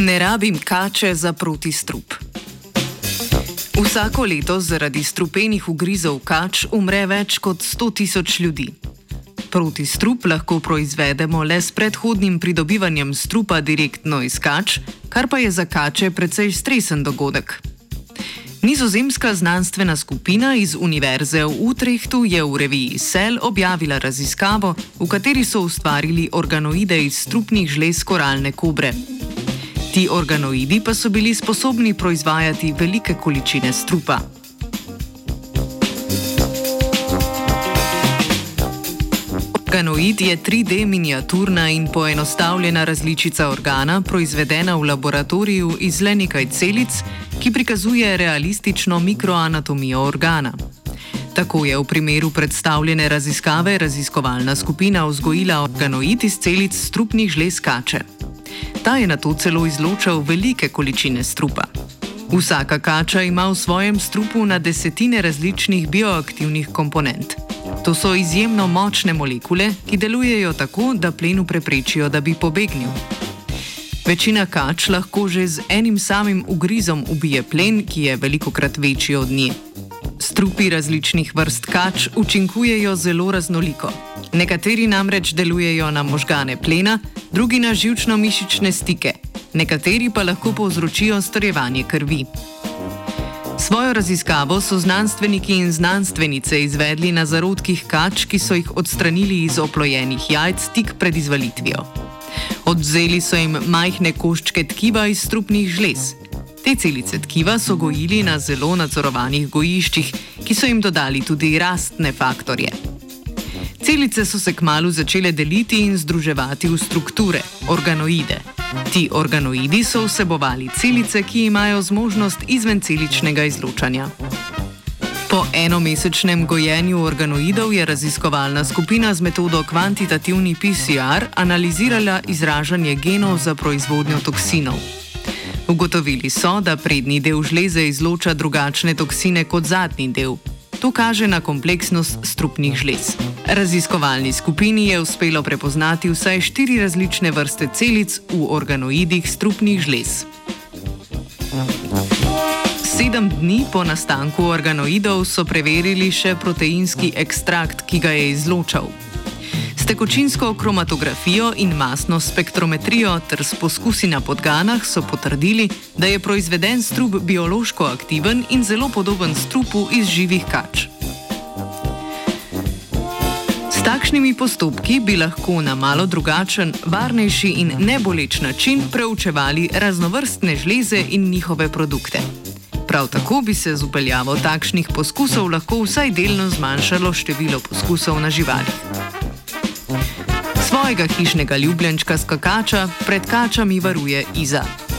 Ne rabim kače za protistrup. Vsako leto zaradi strupenih ugrizov kač umre več kot 100 tisoč ljudi. Protistrup lahko proizvedemo le s predhodnim pridobivanjem strupa direktno iz kač, kar pa je za kače precej stresen dogodek. Nizozemska znanstvena skupina iz Univerze v Utrehtu je v reviji Cell objavila raziskavo, v kateri so ustvarili organoide iz strupnih žlez koralne kobre. Ti organoidi pa so bili sposobni proizvajati velike količine strupa. Organoid je 3D miniaturna in poenostavljena različica organa, proizvedena v laboratoriju iz le nekaj celic, ki prikazuje realistično mikroanatomijo organa. Tako je v primeru predstavljene raziskave raziskovalna skupina vzgojila organoid iz celic strupnih žlez kače. Ta je na to celo izločal velike količine strupa. Vsaka kača ima v svojem strupu na desetine različnih bioaktivnih komponent. To so izjemno močne molekule, ki delujejo tako, da plenu preprečijo, da bi pobegnil. Večina kač lahko že z enim samim ugrizom ubije plen, ki je veliko krat večji od nje. Strupi različnih vrst kač učinkujejo zelo raznoliko. Nekateri namreč delujejo na možgane plena, drugi na žilčno-mišične stike, nekateri pa lahko povzročijo strjevanje krvi. Svojo raziskavo so znanstveniki in znanstvenice izvedli na zarodkih kač, ki so jih odstranili iz oplojenih jajc tik pred izvalitvijo. Odzeli so jim majhne koščke tkiva iz strupnih žlez. Te celice tkiva so gojili na zelo nadzorovanih gojiščih, ki so jim dodali tudi rastne faktorje. Celice so se kmalo začele deliti in združevati v strukture, organoide. Ti organoidi so vsebovali celice, ki imajo zmožnost izvenceličnega izločanja. Po enomesečnem gojenju organoidov je raziskovalna skupina z metodo kvantitativni PCR analizirala izražanje genov za proizvodnjo toksinov. Ugotovili so, da prednji del žleze izloča drugačne toksine kot zadnji del. To kaže na kompleksnost strupnih žlez. Raziskovalni skupini je uspelo prepoznati vsaj štiri različne vrste celic v organoidih strupnih žlez. Sedem dni po nastanku organoidov so preverili še proteinski ekstrakt, ki ga je izločal. Tekočinsko kromatografijo in masno spektrometrijo ter s poskusi na podganah so potrdili, da je proizveden strup biološko aktiven in zelo podoben strupu iz živih kač. S takšnimi postopki bi lahko na malo drugačen, varnejši in neboleč način preučevali raznovrstne žleze in njihove produkte. Prav tako bi se z upeljavo takšnih poskusov lahko vsaj delno zmanjšalo število poskusov na živalih. Svojega hišnega ljubljenčka skakača pred kačami varuje Iza.